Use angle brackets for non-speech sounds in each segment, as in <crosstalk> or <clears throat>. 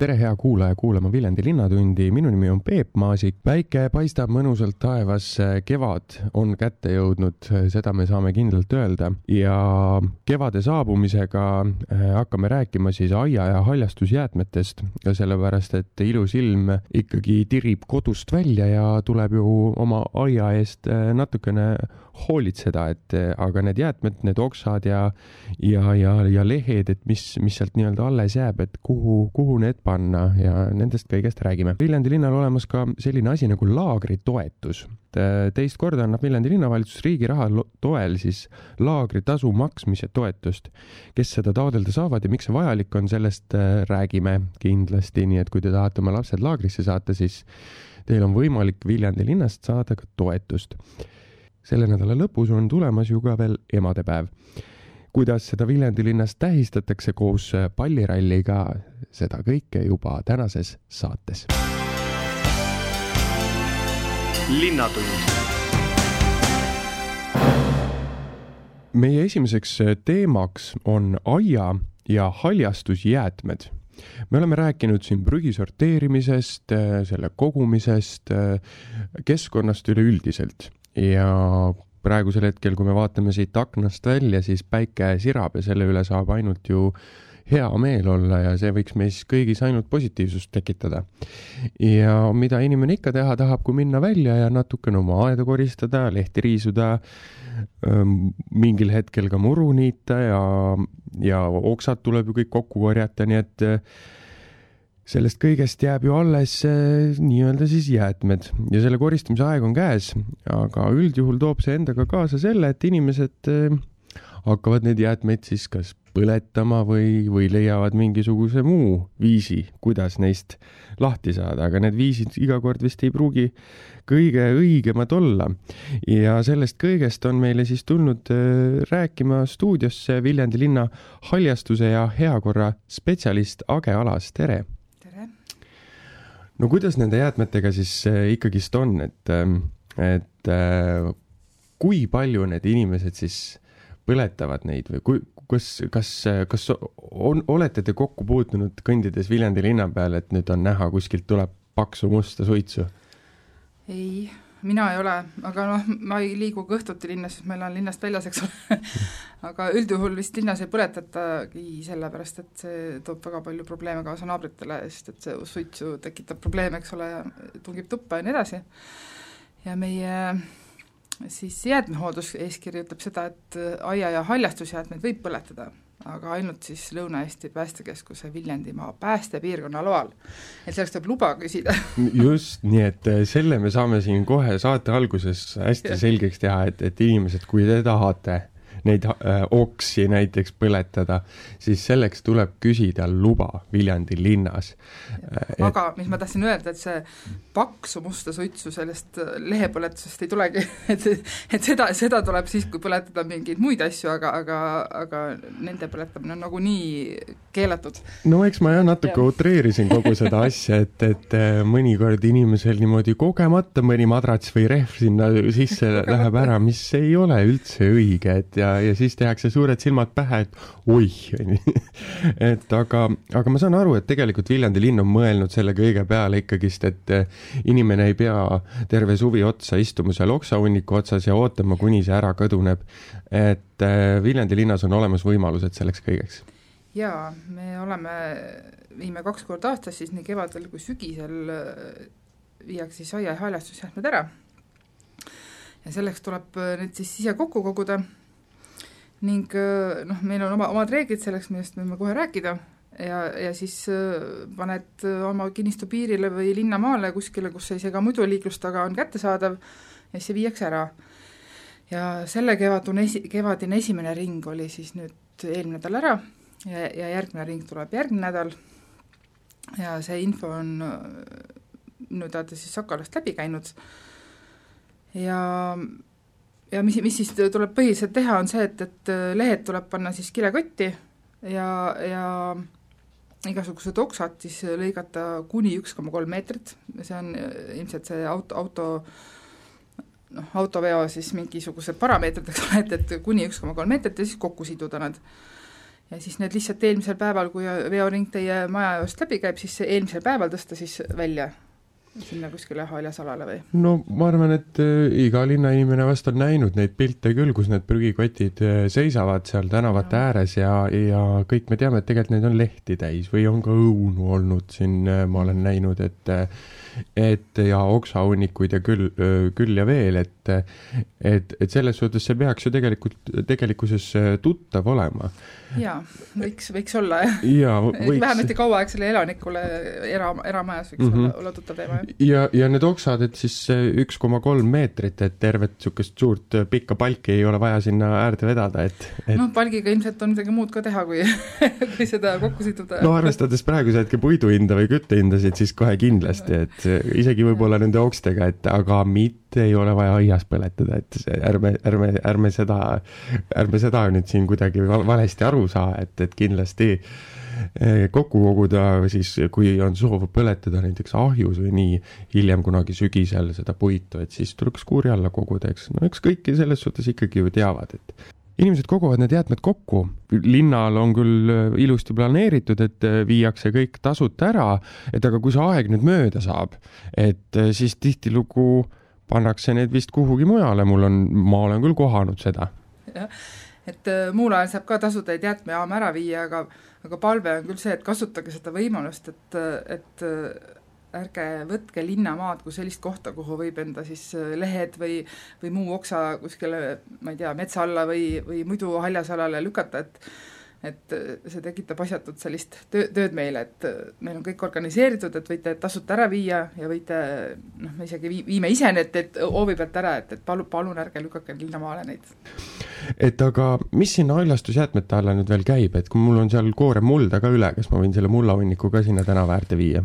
Tere, hea kuulaja, kuulama Viljandi Linnatundi, minu nimi on Peep Maasik. päike paistab mõnusalt taevas, kevad on kätte jõudnud, seda me saame kindlalt öelda. Ja kevade saabumisega äh, hakkame rääkima siis aia- ja haljastusjäätmetest, sellepärast et ilus ilm ikkagi tirib kodust välja ja tuleb ju oma aia eest äh, natukene hoolitseda, et aga need jäätmed, need oksad ja, ja, ja, ja lehed, et mis, mis sealt nii-öelda alles jääb, et kuhu, kuhu need panna ja nendest kõigest räägime. Viljandi linnal olemas ka selline asi nagu laagritoetus. teist korda annab Viljandi linnavalitsus riigi raha toel siis laagritasu maksmise toetust. kes seda taotleda saavad ja miks see vajalik on, sellest äh, räägime kindlasti, nii et kui te tahate oma lapsed laagrisse saata, siis teil on võimalik Viljandi linnast saada ka toetust selle nädala lõpus on tulemas ju ka veel emadepäev. kuidas seda Viljandi linnas tähistatakse koos palliralliga, seda kõike juba tänases saates. linnatund meie esimeseks teemaks on aia ja haljastusjäätmed me oleme rääkinud siin prügi sorteerimisest, selle kogumisest, keskkonnast üleüldiselt ja praegusel hetkel, kui me vaatame siit aknast välja, siis päike sirab ja selle üle saab ainult ju hea meel olla ja see võiks meis kõigis ainult positiivsust tekitada. ja mida inimene ikka teha tahab, kui minna välja ja natukene oma aeda koristada, lehti riisuda, mingil hetkel ka muru niita ja, ja oksad tuleb ju kõik kokku korjata, nii et sellest kõigest jääb ju alles äh, nii-öelda siis jäätmed. Ja selle koristamise aeg on käes, aga üldjuhul toob see endaga kaasa selle, et inimesed äh, hakkavad neid jäätmeid siis kas põletama või, või leiavad mingisuguse muu viisi, kuidas neist lahti saada, aga need viisid iga kord vist ei pruugi kõige õigemad olla. ja sellest kõigest on meile siis tulnud äh, rääkima stuudiosse Viljandi linna haljastuse ja heakorra spetsialist Age Alas, tere no kuidas nende jäätmetega siis äh, ikkagist on, et, ähm, et äh, kui palju need inimesed siis põletavad neid või kui, kas, kas, kas on, olete te kokku puutunud kõndides Viljandi linna peal, et nüüd on näha, kuskilt tuleb paksu musta suitsu? ei mina ei ole, aga noh, ma ei liigu ka õhtuti linnas, sest ma elan linnast väljas, eks ole <laughs> aga üldjuhul vist linnas ei põletatagi sellepärast, et see toob väga palju probleeme kaasa naabritele, sest et see suitsu tekitab probleeme, eks ole, tungib tuppa ja nii edasi. ja meie siis jäätmehoolduseeskiri ütleb seda, et aia- ja haljastusjäätmeid võib põletada aga ainult siis Lõuna-Eesti Päästekeskuse Viljandimaa päästepiirkonna loal. et selleks tuleb luba küsida <laughs> just, nii et eh, selle me saame siin kohe saate alguses hästi selgeks teha, et, et inimesed, kui te tahate neid äh, oksi näiteks põletada, siis selleks tuleb küsida luba Viljandi linnas. Äh, aga mis ma tahtsin öelda, et see paksu musta suitsu sellest äh, lehepõletusest ei tulegi, <laughs> et, et seda, seda tuleb siis, kui põletada mingeid muid asju, aga, aga, aga nende põletamine on nagunii keelatud. no eks ma jah natuke ja. utreerisin kogu seda <laughs> asja, et, et mõnikord inimesel niimoodi kogemata mõni madrats või rehv sinna sisse <laughs> läheb ära, mis ei ole üldse õige, et ja ja, ja siis tehakse suured silmad pähe, et oih, onju. <laughs> et aga, aga ma saan aru, et tegelikult Viljandi linn on mõelnud selle kõige peale ikkagist, et eh, inimene ei pea terve suvi otsa istuma seal oksahunniku otsas ja ootama, kuni see ära kõduneb. et eh, Viljandi linnas on olemas võimalused selleks kõigeks. jaa, me oleme, viime kaks korda aastas siis nii kevadel kui sügisel eh, viiakse siis aia- ja haljastusjäätmed ära ja selleks tuleb need siis ise kokku koguda ning äh, noh, meil on oma, omad reeglid selleks, millest võime kohe rääkida, ja, ja siis äh, paned äh, oma kinnistu piirile või linnamaale kuskile, kus see isegi muidu liiklustaga on kättesaadav ja siis see viiakse ära. ja selle kevadune esi-, kevadine esimene ring oli siis nüüd eelmine nädal ära ja, ja järgmine ring tuleb järgmine nädal. Ja see info on minu teada siis Sakalast läbi käinud. Ja ja mis, mis siis tuleb põhiliselt teha, on see, et, et äh, lehed tuleb panna siis kilekotti, ja, ja igasugused oksad siis lõigata kuni üks koma kolm meetrit, see on ilmselt see auto, auto noh, autoveo siis mingisugused parameetrid, eks ole, et, et kuni üks koma kolm meetrit ja siis kokku siduda nad. ja siis need lihtsalt eelmisel päeval, kui veoring teie maja juurest läbi käib, siis eelmisel päeval tõsta siis välja sinna kuskile haljasalale või? no ma arvan, et äh, iga linnainimene vast on näinud neid pilte küll, kus need prügikotid äh, seisavad seal tänavate ja. ääres ja, ja kõik me teame, et tegelikult neid on lehti täis või on ka õunu olnud siin, äh, ma olen näinud, et et ja oksahunnikuid ja küll, küll ja veel, et et, et selles suhtes see peaks ju tegelikult, tegelikkuses tuttav olema jaa, võiks, võiks olla jah ja, <laughs> võiks... vähemasti kauaaegsele elanikule era, eramajas võiks mm -hmm. olla, olla tuttav teema, jah. ja, ja need oksad, et siis üks koma kolm meetrit, et tervet niisugust suurt pikka palki ei ole vaja sinna äärde vedada, et, et... noh, palgiga ilmselt on midagi muud ka teha, kui <laughs> kui seda kokku siduda. no arvestades praeguse hetke puidu hinda või küttehindasid, siis kohe kindlasti, et isegi võib-olla nende okstega, et aga mitte ei ole vaja aias põletada, et ärme, ärme, ärme seda, ärme seda nüüd siin kuidagi valesti aru aru saa, et, et kindlasti eh, kokku koguda siis, kui on soov põletada näiteks ahjus või nii, hiljem kunagi sügisel seda puitu, et siis tuleks kuuri alla koguda, eks, no eks kõiki selles suhtes ikkagi ju teavad, et inimesed koguvad need jäätmed kokku, linnal on küll eh, ilusti planeeritud, et eh, viiakse kõik tasuta ära, et aga kui see aeg nüüd mööda saab, et siis tihtilugu pannakse need vist kuhugi mujale, mul on, ma olen küll kohanud seda. jah et äh, muul ajal saab ka tasudeid jäätmejaama ära viia, aga aga palve on küll see, et kasutage seda võimalust, et, et äh, ärge võtke linnamaad kui sellist kohta, kuhu võib enda siis äh, lehed või, või muu oksa kuskile, ma ei tea, metsa alla või, või muidu haljasalale lükata, et et see tekitab asjatut sellist töö, tööd meile, et meil on kõik organiseeritud, et võite tasuta ära viia ja võite noh, me isegi vii-, viime ise need, et hoovi pealt ära, et, et palu-, palun ärge lükake linnamaale neid. et aga mis sinna haljastusjäätmete alla nüüd veel käib, et kui mul on seal koorem mulda ka üle, kas ma võin selle mullahunniku ka sinna tänava äärde viia?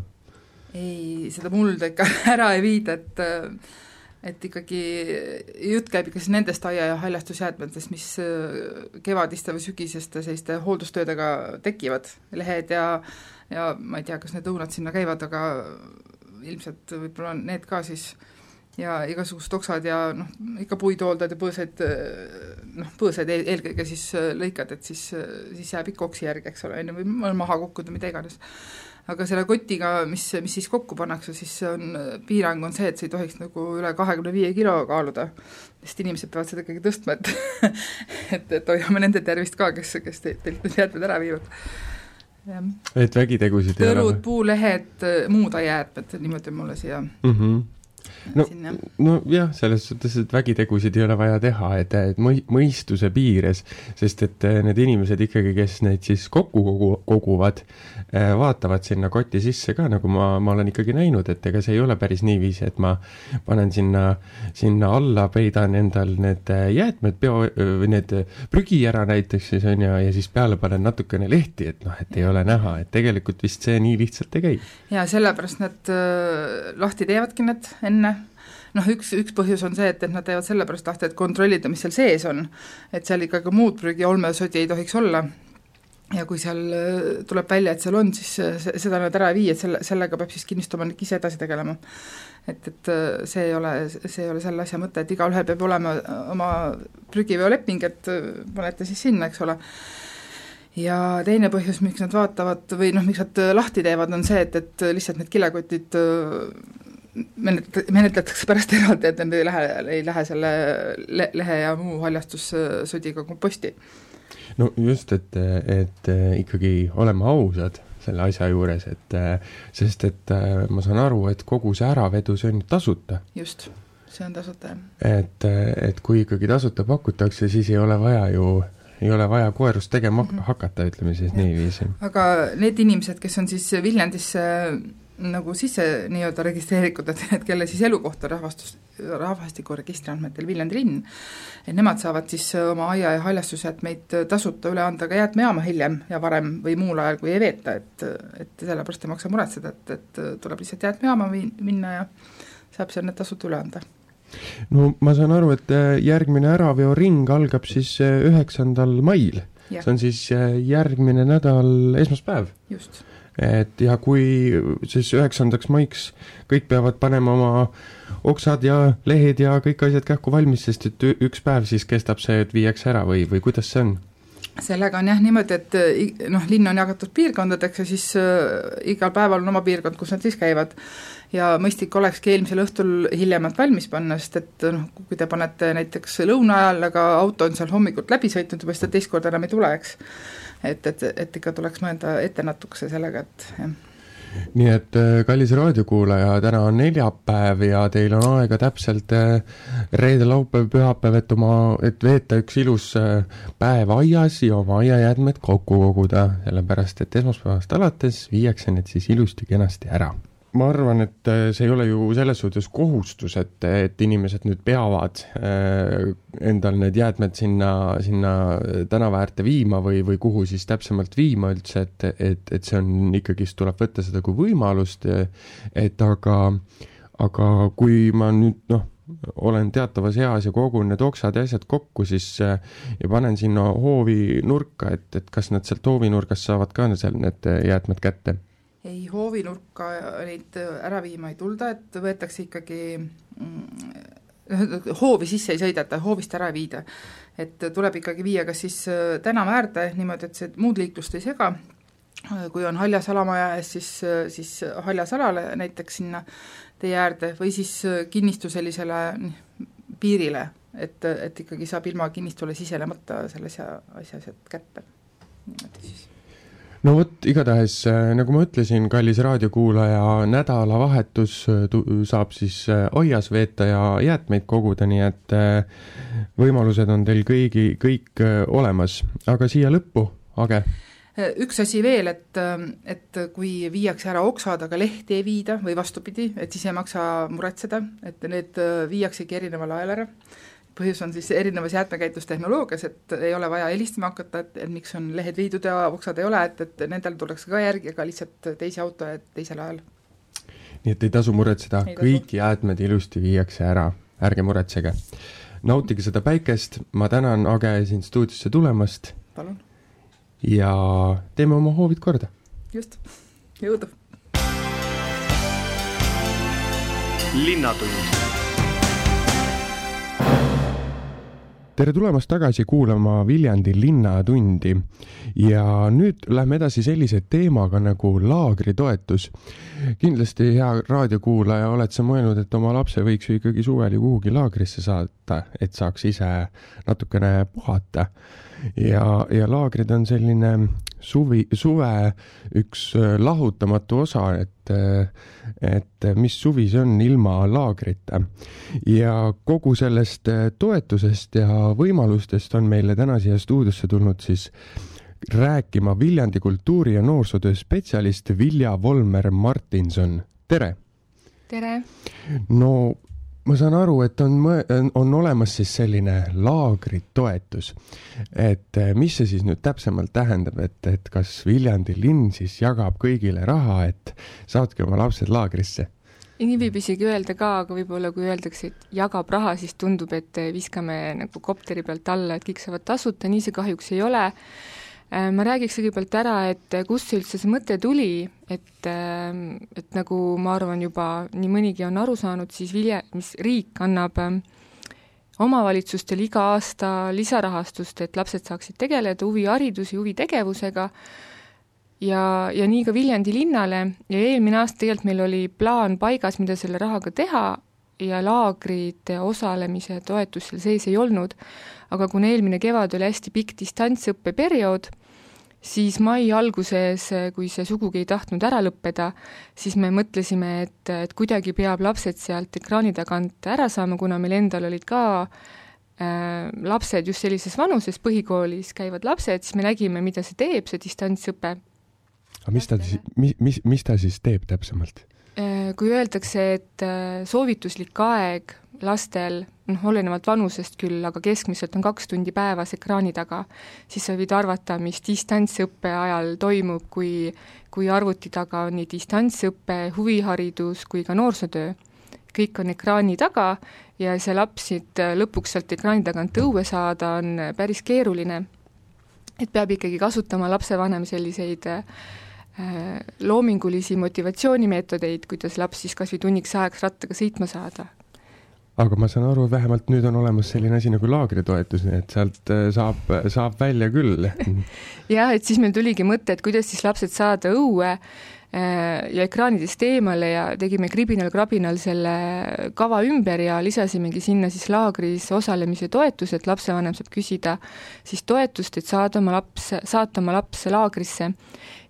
Ei, seda mulda ikka <laughs> ära ei viida, et et ikkagi jutt käib ikka siis nendest aia- ja haljastusjäätmetest, mis äh, kevadiste või sügiseste selliste hooldustöödega tekivad, lehed ja ja ma ei tea, kas need õunad sinna käivad, aga ilmselt võib-olla need ka siis. Ja igasugused oksad ja noh, ikka puid hooldad ja põõsaid, äh, noh, põõsaid eelkõige siis äh, lõikad, et siis, siis jääb ikka oksi järgi, eks ole, on ju, või maha kukkuda, mida iganes aga selle kotiga, mis, mis siis kokku pannakse, siis on, piirang on see, et see ei tohiks nagu üle kahekümne viie kilo kaaluda, sest inimesed peavad seda ikkagi tõstma, et <laughs> et, et hoiame nende tervist ka, kes, kes te, teilt need jäätmed ära viivad. et vägitegusid ei ole? tõrud, puulehed, muud aiajäätmed, niimoodi mulle siia mm -hmm no, nojah, selles suhtes, et vägitegusid ei ole vaja teha, et, et mõi-, mõistuse piires, sest et eh, need inimesed ikkagi, kes neid siis kokku kogu, koguvad, eh, vaatavad sinna koti sisse ka, nagu ma, ma olen ikkagi näinud, et ega see ei ole päris niiviisi, et ma panen sinna, sinna alla, peidan endal need eh, jäätmed, peo, või need prügi ära näiteks siis on ju, ja siis peale panen natukene lehti, et noh, et ei ole näha, et tegelikult vist see nii lihtsalt ei käi. jaa, sellepärast nad lahti teevadki need enne, noh, üks, üks põhjus on see, et, et nad teevad sellepärast lahti, et kontrollida, mis seal sees on. et seal ikkagi muud prügi, olmesodi ei tohiks olla ja kui seal äh, tuleb välja, et seal on, siis äh, seda nad ära ei vii, et selle, sellega peab siis kinnistuomanik ise edasi tegelema. et, et äh, see ei ole, see ei ole selle asja mõte, et igalühel peab olema oma prügiveoleping, et panete siis sinna, eks ole ja teine põhjus, miks nad vaatavad või noh, miks nad lahti teevad, on see, et, et lihtsalt need kilekotid menet-, menetletakse pärast eraldi, et nad ei lähe, ei lähe selle le-, lehe ja muu haljastussodiga komposti. no just, et, et ikkagi oleme ausad selle asja juures, et sest et ma saan aru, et kogu see äravedu, see on ju tasuta. just, see on tasuta, jah. et, et kui ikkagi tasuta pakutakse, siis ei ole vaja ju ei ole vaja koerust tegema mm -hmm. hakata, ütleme siis niiviisi. aga need inimesed, kes on siis Viljandisse nagu sisse nii-öelda registreeritud, et, et kelle siis elukoht on rahvastus, rahvastikuregistri andmetel Viljandi linn, et nemad saavad siis oma aia- ja haljastusjäätmeid tasuta üle anda ka jäätmejaama hiljem ja varem või muul ajal, kui ei veeta, et, et sellepärast ei maksa muretseda, et, et tuleb lihtsalt jäätmejaama minna ja saab seal need tasuta üle anda no ma saan aru, et järgmine äraveoring algab siis üheksandal mail see on siis järgmine nädal esmaspäev. just. Et ja kui siis üheksandaks maiks kõik peavad panema oma oksad ja lehed ja kõik asjad kähku valmis, sest et üks päev siis kestab see, et viiakse ära või, või kuidas see on? sellega on jah niimoodi, et eh, noh, linn on jagatud piirkondadeks ja siis äh, igal päeval on oma piirkond, kus nad siis käivad. ja mõistlik olekski eelmisel õhtul hiljemalt valmis panna, sest et noh, kui te panete näiteks lõuna ajal, aga auto on seal hommikult läbi sõitnud juba, siis ta teist korda enam ei tule, eks. Et, et, et ikka tuleks mõelda ette natukese sellega, et jah. Nii et äh, kallis raadiokuulaja, täna on neljapäev ja teil on aega täpselt äh, reede, laupäev, pühapäev, et oma, et veeta üks ilus äh, päev aias ja oma aiajäätmed kokku koguda, sellepärast et esmaspäevast alates viiakse need siis ilusti-kenasti ära ma arvan, et äh, see ei ole ju selles suhtes kohustus, et, et inimesed nüüd peavad äh, endal need jäätmed sinna, sinna tänava äärde viima või, või kuhu siis täpsemalt viima üldse, et, et, et see on ikkagist, tuleb võtta seda kui võimalust, et aga, aga kui ma nüüd noh, olen teatavas eas ja kogun need oksad ja asjad kokku, siis äh, ja panen sinna hoovi nurka, et, et kas nad sealt hoovinurgast saavad ka seal need jäätmed kätte ei, hoovinurka neid ära viima ei tulda, et võetakse ikkagi mm, hoovi sisse ei sõideta, hoovist ära ei viida. et tuleb ikkagi viia kas siis äh, tänava äärde niimoodi, et see muud liiklust ei sega, kui on haljas alamaja ees, siis, äh, siis haljas alale näiteks sinna tee äärde või siis äh, kinnistu sellisele piirile, et, et ikkagi saab ilma kinnistule sisenemata selle asja, asja sealt kätte. niimoodi siis no vot, igatahes äh, nagu ma ütlesin, kallis raadiokuulaja, nädalavahetus äh, saab siis äh, aias veeta ja jäätmeid koguda, nii et võimalused on teil kõigi, kõik olemas, aga siia lõppu, Age. Üks asi veel, et, et kui viiakse ära oksad, aga lehti ei viida või vastupidi, et siis ei maksa muretseda, et need viiaksegi erineval ajal ära põhjus on siis erinevas jäätmekäitlustehnoloogias, et ei ole vaja helistama hakata, et, et miks on lehed viidud ja oksad ei ole, et, et nendel tullakse ka järgi, aga lihtsalt teise auto ja teisel ajal. nii et ei tasu muretseda, kõik jäätmed ilusti viiakse ära, ärge muretsege. nautige seda päikest, ma tänan Age siin stuudiosse tulemast. palun. ja teeme oma hoovid korda. just, jõudu. linnatund tere tulemast tagasi kuulama Viljandi Linnatundi ja nüüd lähme edasi sellise teemaga nagu laagritoetus. kindlasti, hea raadiokuulaja, oled sa mõelnud, et oma lapse võiks ju ikkagi suvel ju kuhugi laagrisse saata, et saaks ise natukene puhata ja, ja laagrid on selline suvi, suve üks äh, lahutamatu osa, et, äh, et mis suvi see on ilma laagrita. ja kogu sellest äh, toetusest ja võimalustest on meile täna siia stuudiosse tulnud siis rääkima Viljandi kultuuri- ja noorsootöö spetsialist Vilja Volmer Martinson, tere! tere! no ma saan aru, et on, on olemas siis selline laagritoetus. et eh, mis see siis nüüd täpsemalt tähendab, et, et kas Viljandi linn siis jagab kõigile raha, et saatke oma lapsed laagrisse? nii võib isegi öelda ka, aga võib-olla kui öeldakse, et jagab raha, siis tundub, et viskame nagu kopteri pealt alla, et kõik saavad tasuta, nii see kahjuks ei ole ma räägiks kõigepealt ära, et äh, kust üldse see mõte tuli, et, ähm, et nagu ma arvan, juba nii mõnigi on aru saanud, siis vilja, mis riik annab ähm, omavalitsustele iga aasta lisarahastust, et lapsed saaksid tegeleda huvihariduse, huvitegevusega, ja, ja nii ka Viljandi linnale. Ja eelmine aasta tegelikult meil oli plaan paigas, mida selle rahaga teha ja laagrite osalemise toetus seal sees ei olnud, aga kuna eelmine kevad oli hästi pikk distantsõppeperiood, siis mai alguses, kui see sugugi ei tahtnud ära lõppeda, siis me mõtlesime, et, et kuidagi peab lapsed sealt ekraani tagant ära saama, kuna meil endal olid ka äh, lapsed just sellises vanuses, põhikoolis käivad lapsed, siis me nägime, mida see teeb, see distantsõpe. aga mis ta siis, mis, mis, mis ta siis teeb täpsemalt? Äh, kui öeldakse, et äh, soovituslik aeg lastel, noh, olenevalt vanusest küll, aga keskmiselt on kaks tundi päevas ekraani taga, siis sa võid arvata, mis distantsõppe ajal toimub, kui, kui arvuti taga on nii distantsõpe, huviharidus kui ka noorsootöö. kõik on ekraani taga ja see laps siit lõpuks sealt ekraani tagant õue saada on päris keeruline. et peab ikkagi kasutama lapsevanem selliseid äh, loomingulisi motivatsioonimeetodeid, kuidas laps siis kas või tunniks ajaks rattaga sõitma saada. aga ma saan aru, vähemalt nüüd on olemas selline asi nagu laagritoetus, nii et sealt äh, saab, saab välja küll <laughs> jah, et siis meil tuligi mõte, et kuidas siis lapsed saada õue Äh, ja ekraanidest eemale ja tegime kribinal-krabinal selle kava ümber ja lisasimegi sinna siis laagris osalemise toetuse, et lapsevanem saab küsida siis toetust, et saada oma laps, saata oma laps laagrisse.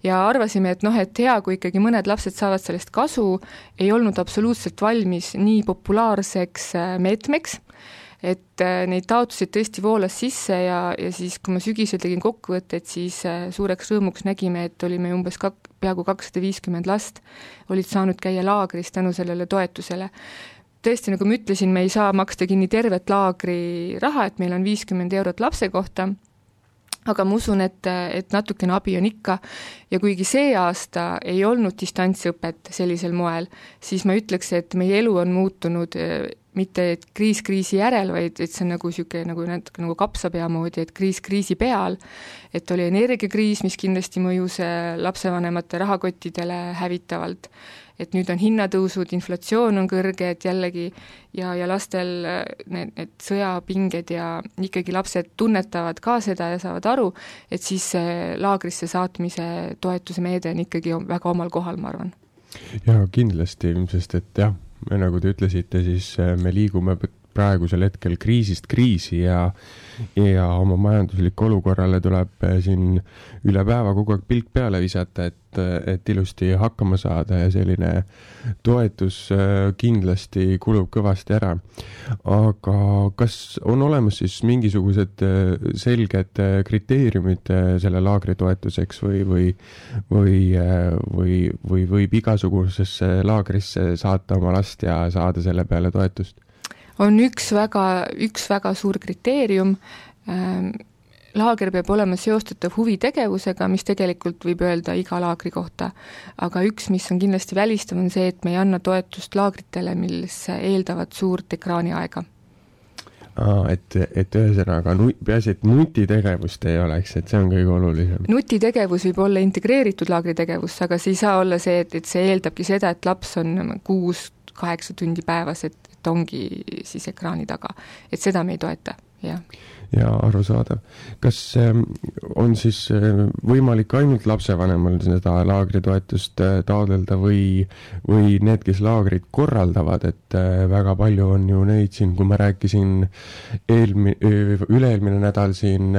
ja arvasime, et noh, et hea, kui ikkagi mõned lapsed saavad sellest kasu, ei olnud absoluutselt valmis nii populaarseks äh, meetmeks et äh, neid taotlusi tõesti voolas sisse ja, ja siis, kui ma sügisel tegin kokkuvõtteid, siis äh, suureks rõõmuks nägime, et olime umbes kak-, peaaegu kakssada viiskümmend last olid saanud käia laagris tänu sellele toetusele. tõesti, nagu ma ütlesin, me ei saa maksta kinni tervet laagri raha, et meil on viiskümmend eurot lapse kohta aga ma usun, et, et natukene abi on ikka ja kuigi see aasta ei olnud distantsõpet sellisel moel, siis ma ütleks, et meie elu on muutunud mitte et kriis kriisi järel, vaid et see on nagu niisugune nagu natuke nagu kapsapea moodi, et kriis kriisi peal, et oli energiakriis, mis kindlasti mõjus äh, lapsevanemate rahakottidele hävitavalt, et nüüd on hinnatõusud, inflatsioon on kõrge, et jällegi ja, ja lastel äh, need, need sõjapinged ja ikkagi lapsed tunnetavad ka seda ja saavad aru, et siis see laagrisse saatmise toetuse meede on ikkagi väga omal kohal, ma arvan. jaa, kindlasti, sest et jah, nagu te ütlesite, siis äh, me liigume praegusel hetkel kriisist kriisi ja ja oma majanduslikku olukorrale tuleb äh, siin üle päeva kogu aeg pilk peale visata, et, et ilusti hakkama saada ja selline toetus äh, kindlasti kulub kõvasti ära. aga kas on olemas siis mingisugused selged kriteeriumid selle laagri toetuseks või, või, või, või, või võib igasugusesse laagrisse saata oma last ja saada selle peale toetust? On üks väga, üks väga suur kriteerium, ähm, laager peab olema seostatav huvitegevusega, mis tegelikult võib öelda iga laagri kohta. aga üks, mis on kindlasti välistav, on see, et me ei anna toetust laagritele, mis eeldavad suurt ekraaniaega aa, et, et ühesõnaga nu-, peaasi, et nutitegevust ei oleks, et see on kõige olulisem. nutitegevus võib olla integreeritud laagritegevus, aga see ei saa olla see, et, et see eeldabki seda, et laps on kuus, kaheksa tundi päevas, et ongi siis ekraani taga. et seda me ei toeta, jah ja arusaadav. kas ähm, on siis äh, võimalik ainult lapsevanemal seda laagritoetust äh, taotleda või, või need, kes laagrit korraldavad, et äh, väga palju on ju neid siin, kui ma rääkisin eelmi-, üle-eelmine nädal siin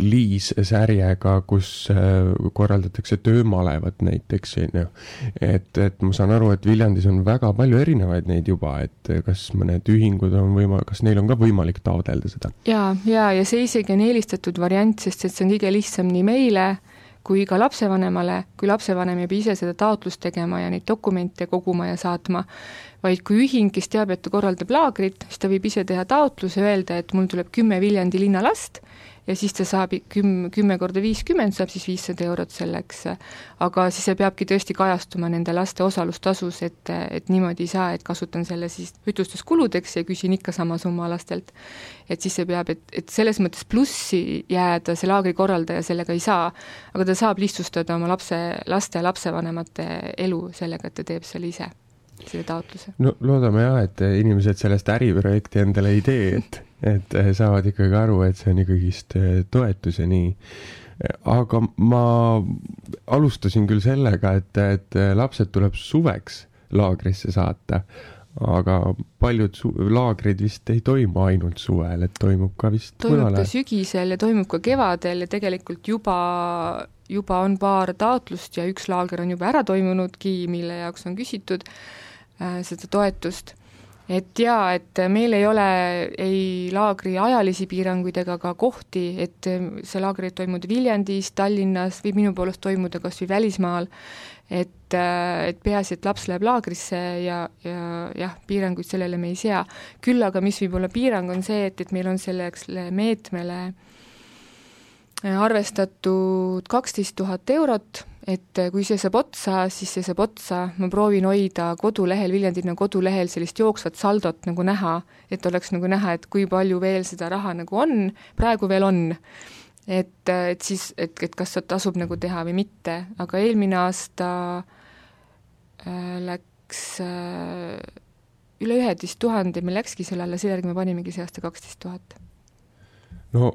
Liis Särjega, kus korraldatakse töömalevat näiteks, on ju. et, et ma saan aru, et Viljandis on väga palju erinevaid neid juba, et kas mõned ühingud on võima-, kas neil on ka võimalik võimalik taotleda seda. jaa, jaa, ja see isegi on eelistatud variant, sest et see on kõige lihtsam nii meile kui ka lapsevanemale, kui lapsevanem ei pea ise seda taotlust tegema ja neid dokumente koguma ja saatma, vaid kui ühing, kes teab, et ta korraldab laagrit, siis ta võib ise teha taotluse, öelda, et mul tuleb kümme Viljandi linnalast ja siis ta saab küm-, kümme korda viiskümmend, saab siis viissada eurot selleks. aga siis see peabki tõesti kajastuma nende laste osalustasus, et, et niimoodi ei saa, et kasutan selle siis ühtlustuskuludeks ja küsin ikka sama summa lastelt. et siis see peab, et, et selles mõttes plussi jääda see laagri korraldaja sellega ei saa, aga ta saab lihtsustada oma lapse, laste lapsevanemate elu sellega, et ta teeb selle ise selle taotluse. no loodame jah, et inimesed sellest äriprojekti endale ei tee, et et eh, saavad ikkagi aru, et see on ikkagist eh, toetus ja nii. aga ma alustasin küll sellega, et, et lapsed tuleb suveks laagrisse saata, aga paljud laagrid vist ei toimu ainult suvel, et toimub ka vist toimub ka sügisel ja toimub ka kevadel ja tegelikult juba juba on paar taotlust ja üks laager on juba ära toimunudki, mille jaoks on küsitud äh, seda toetust et jaa, et meil ei ole ei laagri ajalisi piiranguid ega ka kohti, et see laager võib toimuda Viljandis, Tallinnas, võib minu poolest toimuda kas või välismaal, et, et peaasi, et laps läheb laagrisse ja, ja jah, piiranguid sellele me ei sea. küll aga mis võib olla piirang, on see, et, et meil on selleks meetmele arvestatud kaksteist tuhat eurot et äh, kui see saab otsa, siis see saab otsa, ma proovin hoida kodulehel, Viljandi linna kodulehel sellist jooksvat saldot nagu näha, et oleks nagu näha, et kui palju veel seda raha nagu on, praegu veel on. et, äh, et siis, et, et kas tasub nagu teha või mitte, aga eelmine aasta äh, läks äh, üle üheteist tuhande, meil läkski selle alla, selle järgi me panimegi see aasta kaksteist tuhat. no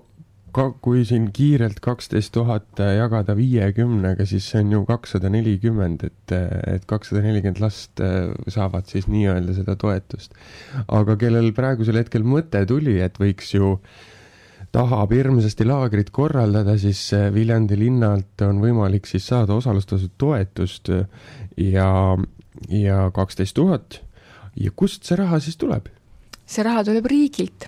ka kui siin kiirelt kaksteist tuhat jagada viiekümnega, siis see on ju kakssada nelikümmend, et, et kakssada nelikümmend last äh, saavad siis nii-öelda seda toetust. aga kellel praegusel hetkel mõte tuli, et võiks ju tahab hirmsasti laagrit korraldada, siis äh, Viljandi linnalt on võimalik siis saada osalustasu toetust ja, ja kaksteist tuhat. ja kust see raha siis tuleb? see raha tuleb riigilt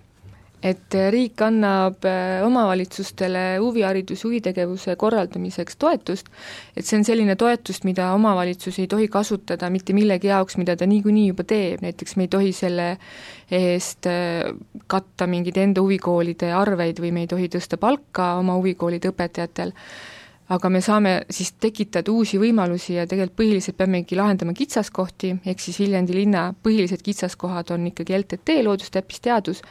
et riik annab äh, omavalitsustele huvihariduse, huvitegevuse korraldamiseks toetust, et see on selline toetus, mida omavalitsus ei tohi kasutada mitte millegi jaoks, mida ta niikuinii juba teeb, näiteks me ei tohi selle eest äh, katta mingeid enda huvikoolide arveid või me ei tohi tõsta palka oma huvikoolide õpetajatel, aga me saame siis tekitada uusi võimalusi ja tegelikult põhiliselt peamegi lahendama kitsaskohti, ehk siis Viljandi linna põhilised kitsaskohad on ikkagi LTT, loodustäppisteadus,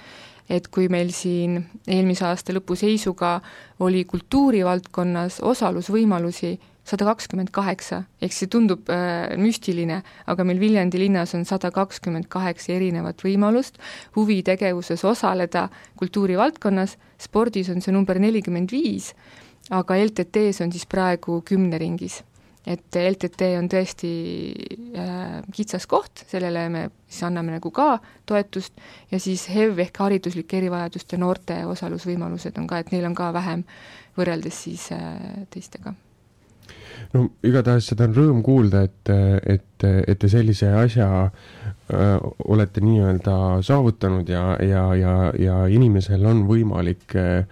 et kui meil siin eelmise aasta lõpu seisuga oli kultuurivaldkonnas osalusvõimalusi sada kakskümmend kaheksa, ehk see tundub äh, müstiline, aga meil Viljandi linnas on sada kakskümmend kaheksa erinevat võimalust huvitegevuses osaleda kultuurivaldkonnas, spordis on see number nelikümmend viis, aga LTT-s on siis praegu kümne ringis et LTT on tõesti äh, kitsas koht, sellele me siis anname nagu ka toetust. Ja siis HEV ehk hariduslike erivajaduste noorte osalusvõimalused on ka, et neil on ka vähem võrreldes siis äh, teistega. No igatahes seda on rõõm kuulda, et, et, et te sellise asja öö, olete nii-öelda saavutanud ja, ja, ja, ja inimesel on võimalik öö,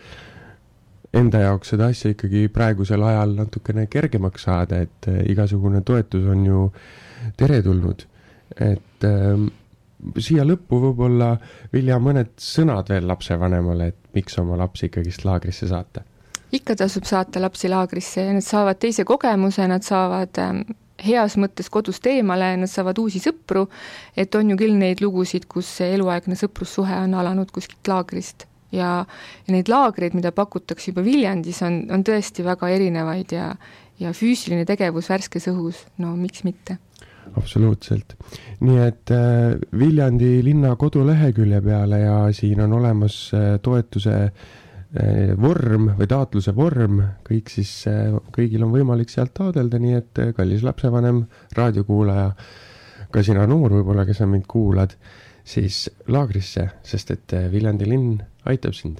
enda jaoks seda asja ikkagi praegusel ajal natukene kergemaks saada, et äh, igasugune toetus on ju teretulnud. et äh, siia lõppu võib-olla, Vilja, mõned sõnad veel lapsevanemale, et miks oma lapsi ikkagist laagrisse saata? ikka tasub saata lapsi laagrisse ja nad saavad teise kogemuse, nad saavad ähm, heas mõttes kodust eemale, nad saavad uusi sõpru, et on ju küll neid lugusid, kus see eluaegne sõprussuhe on alanud kuskilt laagrist ja, ja neid laagreid, mida pakutakse juba Viljandis, on, on tõesti väga erinevaid ja ja füüsiline tegevus värskes õhus, no miks mitte absoluutselt. nii et äh, Viljandi linna kodulehekülje peale ja siin on olemas äh, toetuse äh, vorm või taotluse vorm, kõik siis äh,, kõigil on võimalik sealt taotleda, nii et äh, kallis lapsevanem, raadiokuulaja, ka sina noor võib-olla, kes sa mind kuulad, siis laagrisse, sest et äh, Viljandi linn aitab sind.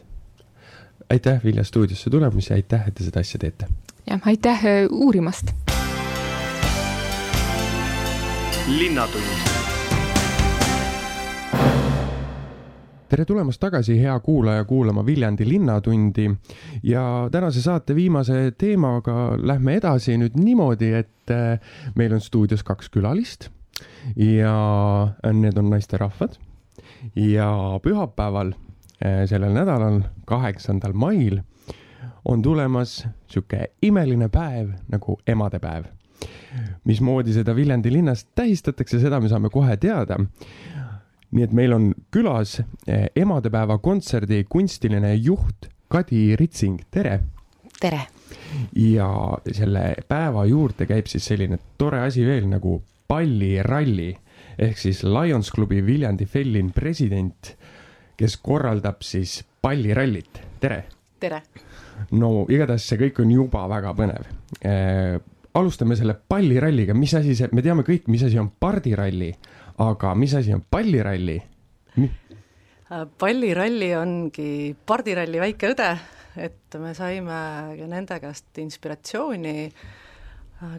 aitäh, Vilja, stuudiosse tulemast ja aitäh, et te seda asja teete. jah, aitäh äh, uurimast. linnatund tere tulemast tagasi, hea kuulaja, kuulama Viljandi Linnatundi ja tänase saate viimase teemaga lähme edasi nüüd niimoodi, et äh, meil on stuudios kaks külalist ja need on naisterahvad ja pühapäeval Eh, sellel nädalal, kaheksandal mail on tulemas sihuke imeline päev nagu emadepäev. mismoodi seda Viljandi linnas tähistatakse, seda me saame kohe teada. nii et meil on külas eh, emadepäeva kontserdi kunstiline juht Kadi Ritsing, tere. tere. ja selle päeva juurde käib siis selline tore asi veel nagu palliralli ehk siis Lions klubi Viljandi Fellin president kes korraldab siis pallirallit. tere! tere! no igatahes see kõik on juba väga põnev äh,. alustame selle palliralliga, mis asi see, me teame kõik, mis asi on pardiralli, aga mis asi on palliralli? Äh, palliralli ongi pardiralli väike õde, et me saime nende käest inspiratsiooni, äh,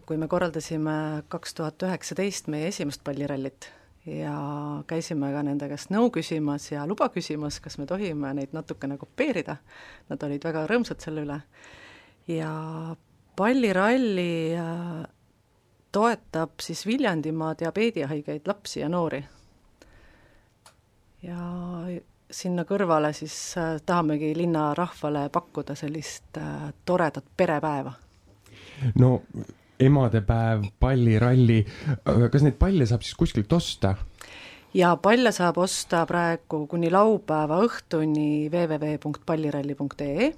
kui me korraldasime kaks tuhat üheksateist meie esimest pallirallit ja käisime ka nende käest nõu küsimas ja luba küsimas, kas me tohime neid natukene kopeerida. Nad olid väga rõõmsad selle üle. ja palliralli äh, toetab siis Viljandimaa diabeedihaigeid lapsi ja noori. ja sinna kõrvale siis äh, tahamegi linnarahvale pakkuda sellist äh, toredat perepäeva. no emadepäev, palliralli, kas neid palle saab siis kuskilt osta? ja palle saab osta praegu kuni laupäeva õhtuni www.palliralli.ee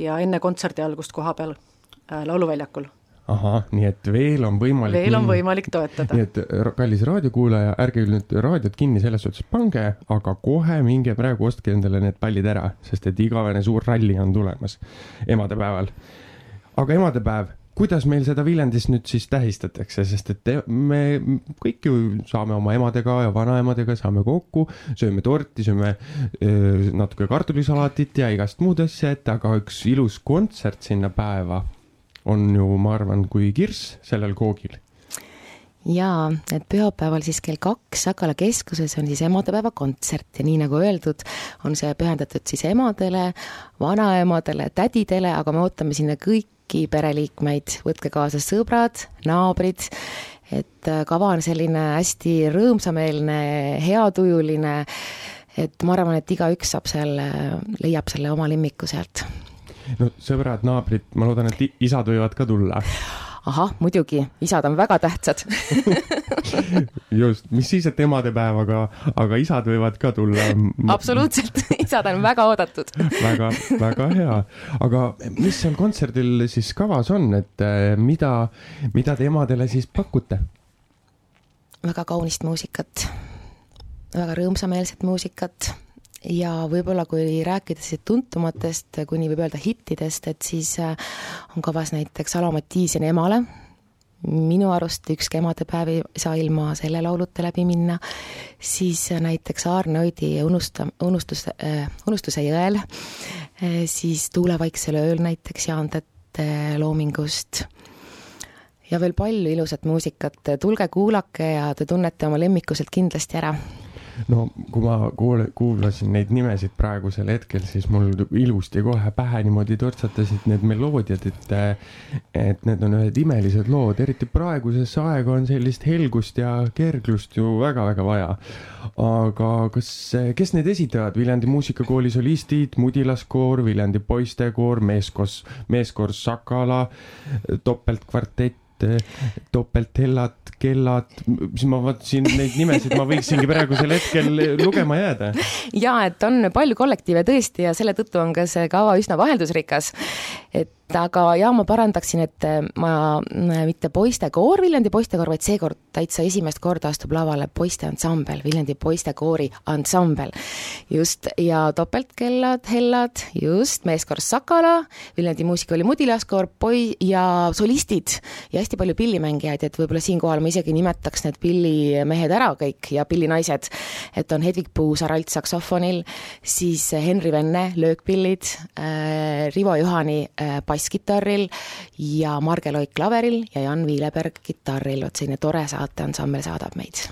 ja enne kontserdi algust koha peal äh, Lauluväljakul ahah, nii et veel on võimalik veel on võimalik toetada. nii et kallis raadiokuulaja, ärge nüüd raadiot kinni selles suhtes pange, aga kohe minge praegu ostke endale need pallid ära, sest et igavene suur ralli on tulemas emadepäeval. aga emadepäev, kuidas meil seda Viljandis nüüd siis tähistatakse, sest et me kõik ju saame oma emadega ja vanaemadega saame kokku, sööme torti, sööme öö, natuke kartulisalatit ja igast muud asja ette, aga üks ilus kontsert sinna päeva on ju, ma arvan, kui kirss sellel koogil jaa, et pühapäeval siis kell kaks Sakala keskuses on siis emadepäeva kontsert ja nii nagu öeldud, on see pühendatud siis emadele, vanaemadele, tädidele, aga me ootame sinna kõiki pereliikmeid, võtke kaasa sõbrad, naabrid, et äh, kava on selline hästi rõõmsameelne, heatujuline, et ma arvan, et igaüks saab seal, leiab selle oma lemmiku sealt. No sõbrad, naabrid, ma loodan, et isad võivad ka tulla. Ahah, muidugi, isad on väga tähtsad <laughs> just, mis siis, et emadepäev, aga, aga isad võivad ka tulla. absoluutselt, <laughs> isad on väga oodatud väga, väga hea. aga mis seal kontserdil siis kavas on, et eh, mida, mida te emadele siis pakute? väga kaunist muusikat, väga rõõmsameelset muusikat ja võib-olla kui rääkida siis tuntumatest, kuni võib öelda hittidest, et siis äh, on kavas näiteks Alo Mattiiseni Emale, minu arust ükski emadepäev ei saa ilma selle lauluta läbi minna, siis näiteks Aarne Oidi Unusta, unustus äh,, Unustuse jõel. Äh,, siis Tuulevaiksel ööl näiteks Jaan Tätte loomingust. Ja veel palju ilusat muusikat, tulge kuulake ja te tunnete oma lemmiku sealt kindlasti ära no kui ma kuule, kuulasin neid nimesid praegusel hetkel, siis mul ilusti kohe pähe niimoodi tortsatasid need meloodiad, et et need on ühed imelised lood, eriti praegusesse aega on sellist helgust ja kerglust ju väga-väga vaja. aga kas, kes neid esitavad, Viljandi muusikakooli solistid, Mudilaskoor, Viljandi poistekoor, meeskoos, meeskoor Sakala, topeltkvartett, topelthellad, kellad, siis ma vaatasin neid nimesid, ma võiksingi praegusel hetkel lugema jääda. ja et on palju kollektiive tõesti ja selle tõttu on ka see kava üsna vaheldusrikas. et aga ja ma parandaksin, et äh, ma äh, mitte poistekoor, Viljandi poistekoor, vaid seekord täitsa esimest korda astub lavale poisteansambel, Viljandi poistekoori ansambel. just, ja topeltkellad, hellad, just, meeskoor Sakala, Viljandi muusikakooli Mudilaskoor, poi- ja solistid ja hästi palju pillimängijaid, et võib-olla siinkohal ma isegi nimetaks need pillimehed ära kõik ja pillinaised. et on Hedvig Puusaar altsaksofonil, siis Henri Venne löökpillid äh,, Rivo Juhani basskitarril ja Marge Loik klaveril ja Jan Viileberg kitarril, vot selline tore saateansambel saadab meid.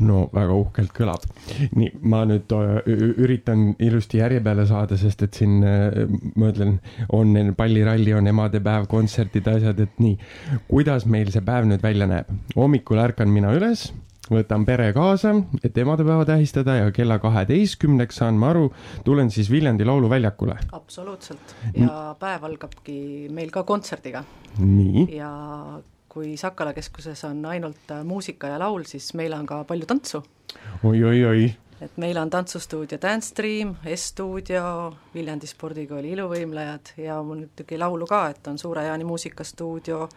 no väga uhkelt kõlab. nii, ma nüüd üritan ilusti järje peale saada, sest et siin ma ütlen, on palliralli, on emadepäev, kontserdid, asjad, et nii. kuidas meil see päev nüüd välja näeb? hommikul ärkan mina üles võtan pere kaasa, et emadepäeva tähistada ja kella kaheteistkümneks, saan ma aru, tulen siis Viljandi Lauluväljakule. absoluutselt ja päev algabki meil ka kontserdiga. nii. ja kui Sakala keskuses on ainult muusika ja laul, siis meil on ka palju tantsu oi, oi. oi-oi-oi et meil on tantsustuudio Dance Stream, S-stuudio, Viljandi spordikooli Iluvõimlejad ja muidugi laulu ka, et on Suure Jaani muusikastuudio,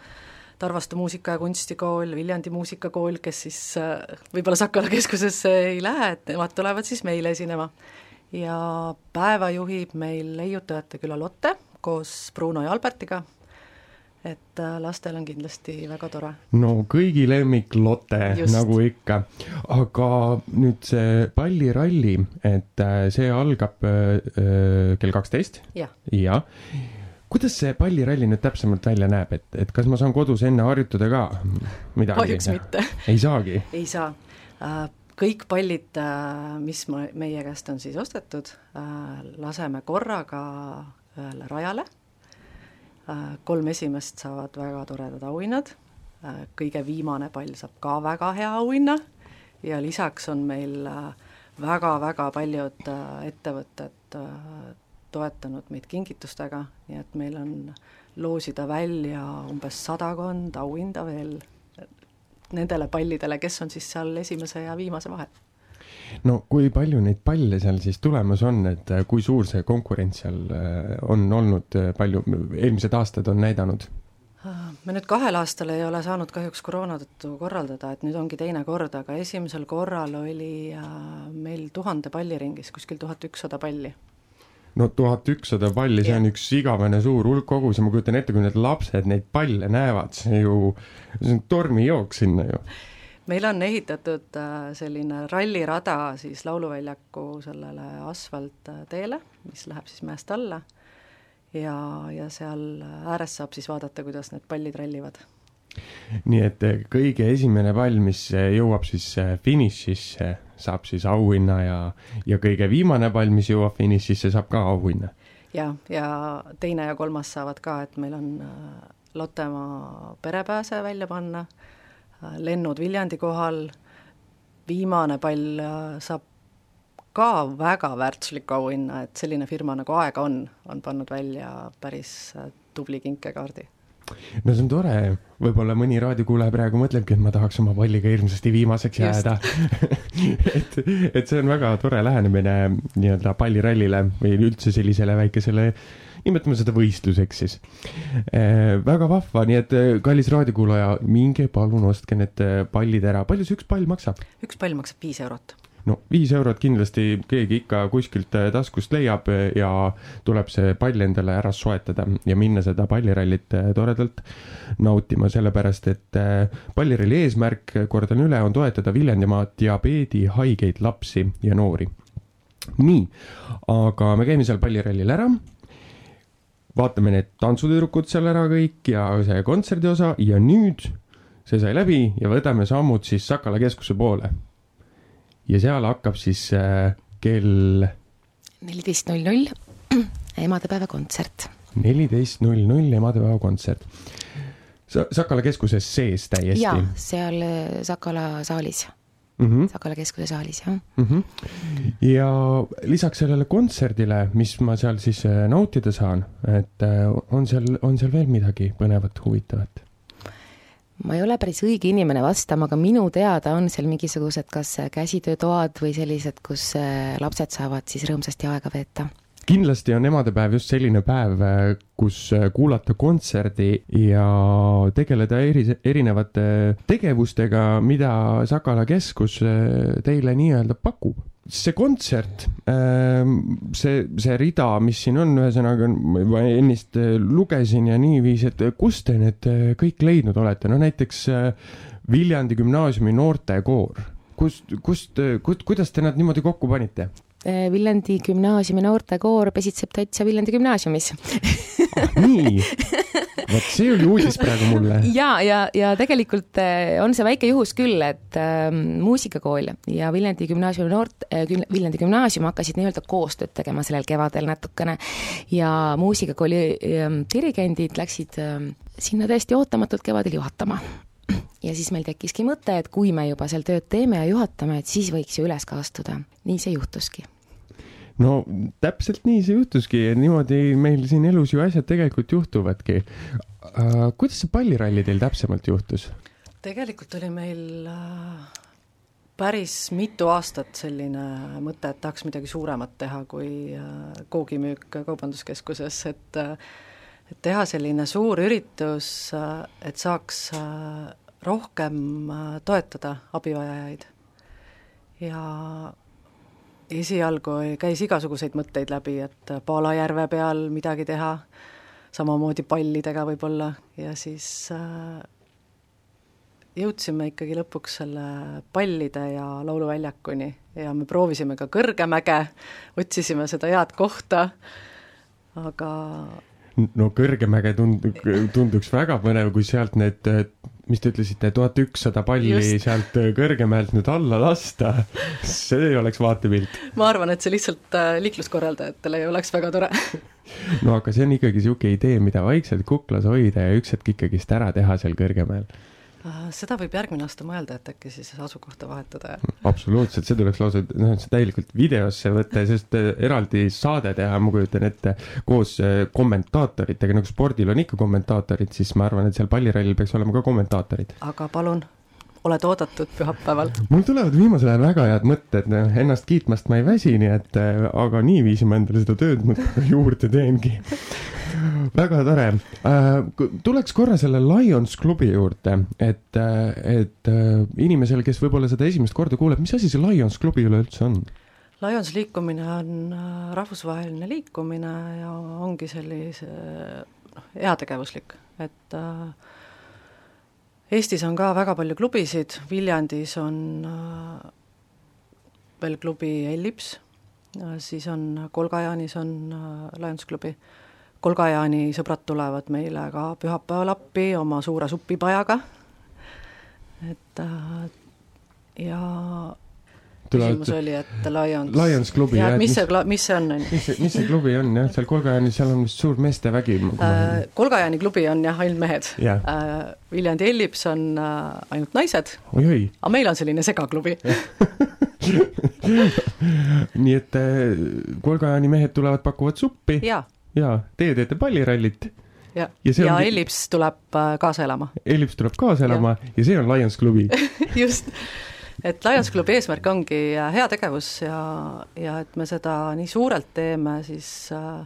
Tarvastu Muusika- ja Kunstikool, Viljandi Muusikakool, kes siis äh, võib-olla Sakala keskusesse ei lähe, et nemad tulevad siis meile esinema. ja päeva juhib meil leiutajate küla Lotte koos Bruno ja Albertiga, et äh, lastel on kindlasti väga tore. no kõigi lemmik Lotte, nagu ikka. aga nüüd see palliralli, et äh, see algab äh, kell kaksteist? jah ja. ja kuidas see palliralli nüüd täpsemalt välja näeb, et, et kas ma saan kodus enne harjutada ka midagi? kahjuks mitte. ei saagi? ei saa. Äh, kõik pallid, äh, mis ma, meie käest on siis ostetud, äh, laseme korraga ühele rajale, kolm esimest saavad väga toredad auhinnad, kõige viimane pall saab ka väga hea auhinna ja lisaks on meil väga-väga paljud ettevõtted toetanud meid kingitustega, nii et meil on loosida välja umbes sadakond auhinda veel nendele pallidele, kes on siis seal esimese ja viimase vahel. no kui palju neid palle seal siis tulemas on, et äh, kui suur see konkurents seal äh, on olnud, äh, palju eelmised aastad on näidanud? me nüüd kahel aastal ei ole saanud kahjuks koroona tõttu korraldada, et nüüd ongi teine kord, aga esimesel korral oli meil tuhande palli ringis kuskil tuhat ükssada palli no tuhat ükssada palli, see on üks igavene suur hulk kogus ja ma kujutan ette, kui need lapsed neid palle näevad, see ju, see on tormijook sinna ju. meil on ehitatud äh, selline rallirada siis Lauluväljaku sellele asfaltteele, mis läheb siis mäest alla. Ja, ja seal ääres saab siis vaadata, kuidas need pallid rallivad. Nii et kõige esimene pall, mis jõuab siis finišisse saab siis auhinna ja, ja kõige viimane pall, mis jõuab finišisse, saab ka auhinna. ja, ja teine ja kolmas saavad ka, et meil on äh, Lottemaa perepääse välja panna, äh, lennud Viljandi kohal, viimane pall äh, saab ka väga väärtusliku auhinna, et selline firma nagu Aega on, on pannud välja päris tubli kinkekaardi no see on tore, võib-olla mõni raadiokuulaja praegu mõtlebki, et ma tahaks oma palliga hirmsasti viimaseks jääda. <laughs> Et, et see on väga tore lähenemine nii-öelda pallirallile või üldse sellisele väikesele, nimetame seda võistluseks siis. E,. väga vahva, nii et eh, kallis raadiokuulaja, minge palun ostke need eh, pallid ära, palju see üks pall maksab? üks pall maksab viis eurot no viis eurot kindlasti keegi ikka kuskilt äh, taskust leiab äh, ja tuleb see pall endale ära soetada ja minna seda pallirallit äh, toredalt nautima, sellepärast et palliralli eesmärk, kordan üle, on toetada Viljandimaa diabeedihaigeid lapsi ja noori. nii, aga me käime seal pallirallil ära vaatame need tantsutüdrukud seal ära kõik ja see kontserdi osa ja nüüd see sai läbi ja võtame sammud siis Sakala keskuse poole ja seal hakkab siis äh, kell neliteist null null <clears throat> emadepäeva kontsert. neliteist null null emadepäeva kontsert. Sakala keskuses sees täiesti? jaa, seal äh, Sakala saalis mm. -hmm. Sakala keskuse saalis, jah mm. -hmm. ja lisaks sellele kontserdile, mis ma seal siis äh, nautida saan, et on seal, on seal veel midagi põnevat, huvitavat? Ma ei ole päris õige inimene vastama, aga minu teada on seal mingisugused kas käsitöötoad või sellised, kus äh, lapsed saavad siis rõõmsasti aega veeta. Kindlasti on emadepäev just selline päev, äh, kus äh, kuulata kontserdi ja tegeleda eri, erinevate tegevustega, mida Sakala keskus teile nii-öelda pakub see kontsert, ähm, see, see rida, mis siin on, ühesõnaga ma ennist äh, lugesin ja niiviisi, et kust te need äh, kõik leidnud olete, no näiteks äh, Viljandi gümnaasiumi noortekoor, kust, kust, kust, kuidas te nad niimoodi kokku panite? Viljandi gümnaasiumi noortekoor pesitseb täitsa Viljandi gümnaasiumis. Ah, nii <laughs> vot see oli uudis praegu mulle. <laughs> ja, ja, ja tegelikult eh, on see väike juhus küll, et äh, muusikakool ja Viljandi gümnaasiumi noort äh,, Viljandi gümnaasium hakkasid nii-öelda koostööd tegema sellel kevadel natukene ja muusikakooli äh, dirigendid läksid äh, sinna täiesti ootamatult kevadel juhatama <clears throat> ja siis meil tekkiski mõte, et kui me juba seal tööd teeme ja juhatame, et siis võiks ju üles ka astuda. nii see juhtuski no täpselt nii see juhtuski, niimoodi meil siin elus ju asjad tegelikult juhtuvadki uh,. kuidas see palliralli teil täpsemalt juhtus? tegelikult oli meil uh, päris mitu aastat selline mõte, et tahaks midagi suuremat teha kui uh, koogimüük Kaubanduskeskuses, et et teha selline suur üritus, et saaks rohkem toetada abivajajaid. ja esialgu käis igasuguseid mõtteid läbi, et Palajärve peal midagi teha, samamoodi pallidega võib-olla, ja siis äh, jõudsime ikkagi lõpuks selle pallide ja lauluväljakuni ja me proovisime ka Kõrgemäge, otsisime seda head kohta, aga no Kõrgemäge tund-, tunduks väga põnev, kui sealt need, mis te ütlesite, tuhat ükssada palli Just. sealt Kõrgemäelt nüüd alla lasta, see oleks vaatepilt. ma arvan, et see lihtsalt äh, liikluskorraldajatele oleks väga tore <laughs> no aga see on ikkagi niisugune idee, mida vaikselt kuklas hoida ja üks hetk ikkagist ära teha seal Kõrgemäel Äh, seda võib järgmine aasta mõelda, et äkki siis asukohta vahetada. absoluutselt, see tuleks lausa noh, see täielikult videosse võtta ja sellest äh, eraldi saade teha, ma kujutan ette, koos äh, kommentaatoritega, nagu spordil on ikka kommentaatorid, siis ma arvan, et seal pallirallil peaks olema ka kommentaatorid. aga palun, oled oodatud pühapäeval. mul tulevad viimasel ajal väga head mõtted, ennast kiitmast ma ei väsi, nii et aga niiviisi ma endale seda tööd <laughs> juurde teengi väga tore uh,. tuleks korra selle Lions klubi juurde, et, et uh, inimesel, kes võib-olla seda esimest korda kuuleb, mis asi see Lions klubi üleüldse on? Lions liikumine on äh, rahvusvaheline liikumine ja ongi sellise noh, heategevuslik, et uh, Eestis on ka väga palju klubisid, Viljandis on veel klubi Ellips, siis on Kolgajaanis on Lions klubi Kolgajaani sõbrad tulevad meile ka pühapäeval appi oma suure supipajaga, et äh, ja Tulevad... küsimus oli, et Lions Lions klubi jah, mis see, mis see on, on ju. mis see, mis see klubi on jah, seal Kolgajaanis, seal on vist suur meestevägi äh,. Kolgajaani klubi on jah, ainult mehed yeah.. Äh, Viljandi Ellips on äh, ainult naised. aga meil on selline segaklubi <laughs> nii et äh, Kolgajaani mehed tulevad, pakuvad suppi. jaa jaa, teie teete pallirallit. ja, ja, ja ongi... Ellips tuleb äh, kaasa elama. Ellips tuleb kaasa elama ja, ja see on Lions klubi <laughs> just, et Lions klubi eesmärk ongi äh, heategevus ja, ja et me seda nii suurelt teeme, siis äh,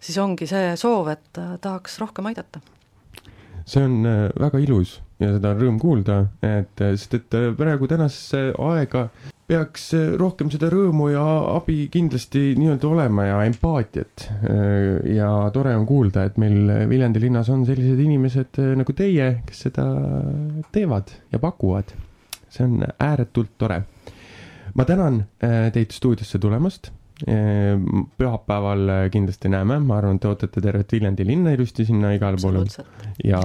siis ongi see soov, et tahaks rohkem aidata. see on väga ilus ja seda on rõõm kuulda, et sest et praegu tänasesse aega peaks eh, rohkem seda rõõmu ja abi kindlasti nii-öelda olema ja empaatiat. Eh, ja tore on kuulda, et meil Viljandi linnas on sellised inimesed eh, nagu teie, kes seda teevad ja pakuvad. see on ääretult tore. ma tänan teid stuudiosse tulemast. pühapäeval kindlasti näeme, ma arvan, te ootate tervet Viljandi linna ilusti sinna igale poole. ja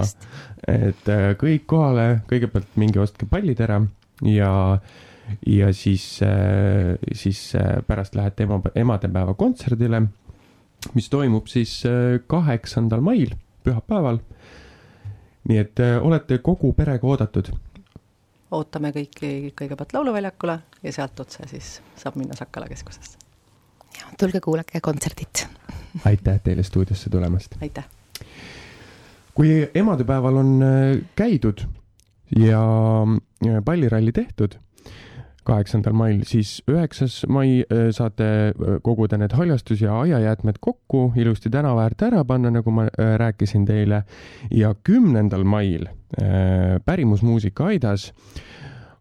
et kõik kohale, kõigepealt minge ostke pallid ära ja ja siis, äh, siis äh, pärast lähete ema, emadepäeva kontserdile, mis toimub siis äh, kaheksandal mail, pühapäeval. nii et olete kogu perega oodatud. ootame kõiki kõigepealt Lauluväljakule ja sealt otse siis saab minna Sakala keskusesse. tulge kuulake kontserdit aitäh teile stuudiosse tulemast! aitäh! kui emadepäeval on käidud ja palliralli tehtud kaheksandal mail, siis üheksas mai äh, saate äh, koguda need haljastus- ja aiajäätmed kokku, ilusti tänava äärde ära panna, nagu ma äh, rääkisin teile. ja kümnendal mail Pärimusmuusika aidas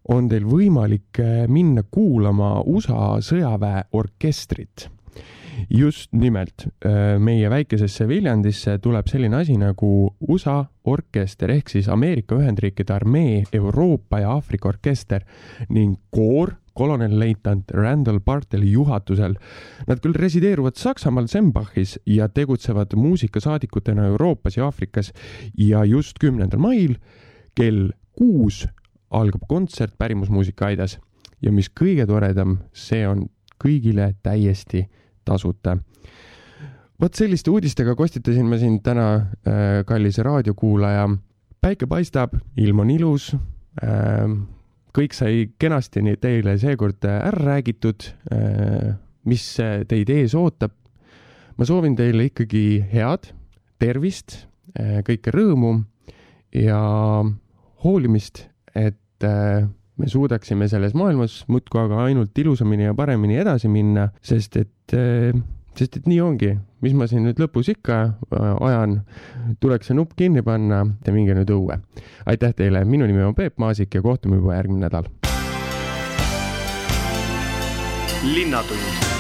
on teil võimalik minna kuulama USA sõjaväe orkestrit just nimelt meie väikesesse Viljandisse tuleb selline asi nagu USA orkester ehk siis Ameerika Ühendriikide armee, Euroopa ja Aafrika orkester ning koor kolonelleitnant Randall Barteli juhatusel. Nad küll resideeruvad Saksamaal Sembachis ja tegutsevad muusikasaadikutena Euroopas ja Aafrikas ja just kümnendal mail kell kuus algab kontsert Pärimusmuusika aidas ja mis kõige toredam, see on kõigile täiesti tasuta. vot selliste uudistega kostitasin ma sind täna äh,, kallis raadiokuulaja. päike paistab, ilm on ilus äh,. kõik sai kenasti teile seekord ära räägitud äh,, mis teid ees ootab. ma soovin teile ikkagi head, tervist kõike rõõmu ja hoolimist, et me suudaksime selles maailmas muudkui aga ainult ilusamini ja paremini edasi minna, sest et, eh, sest et nii ongi, mis ma siin nüüd lõpus ikka eh, ajan, tuleks see nupp kinni panna ja minge nüüd õue. aitäh teile, minu nimi on Peep Maasik ja kohtume juba järgmine nädal. linnatund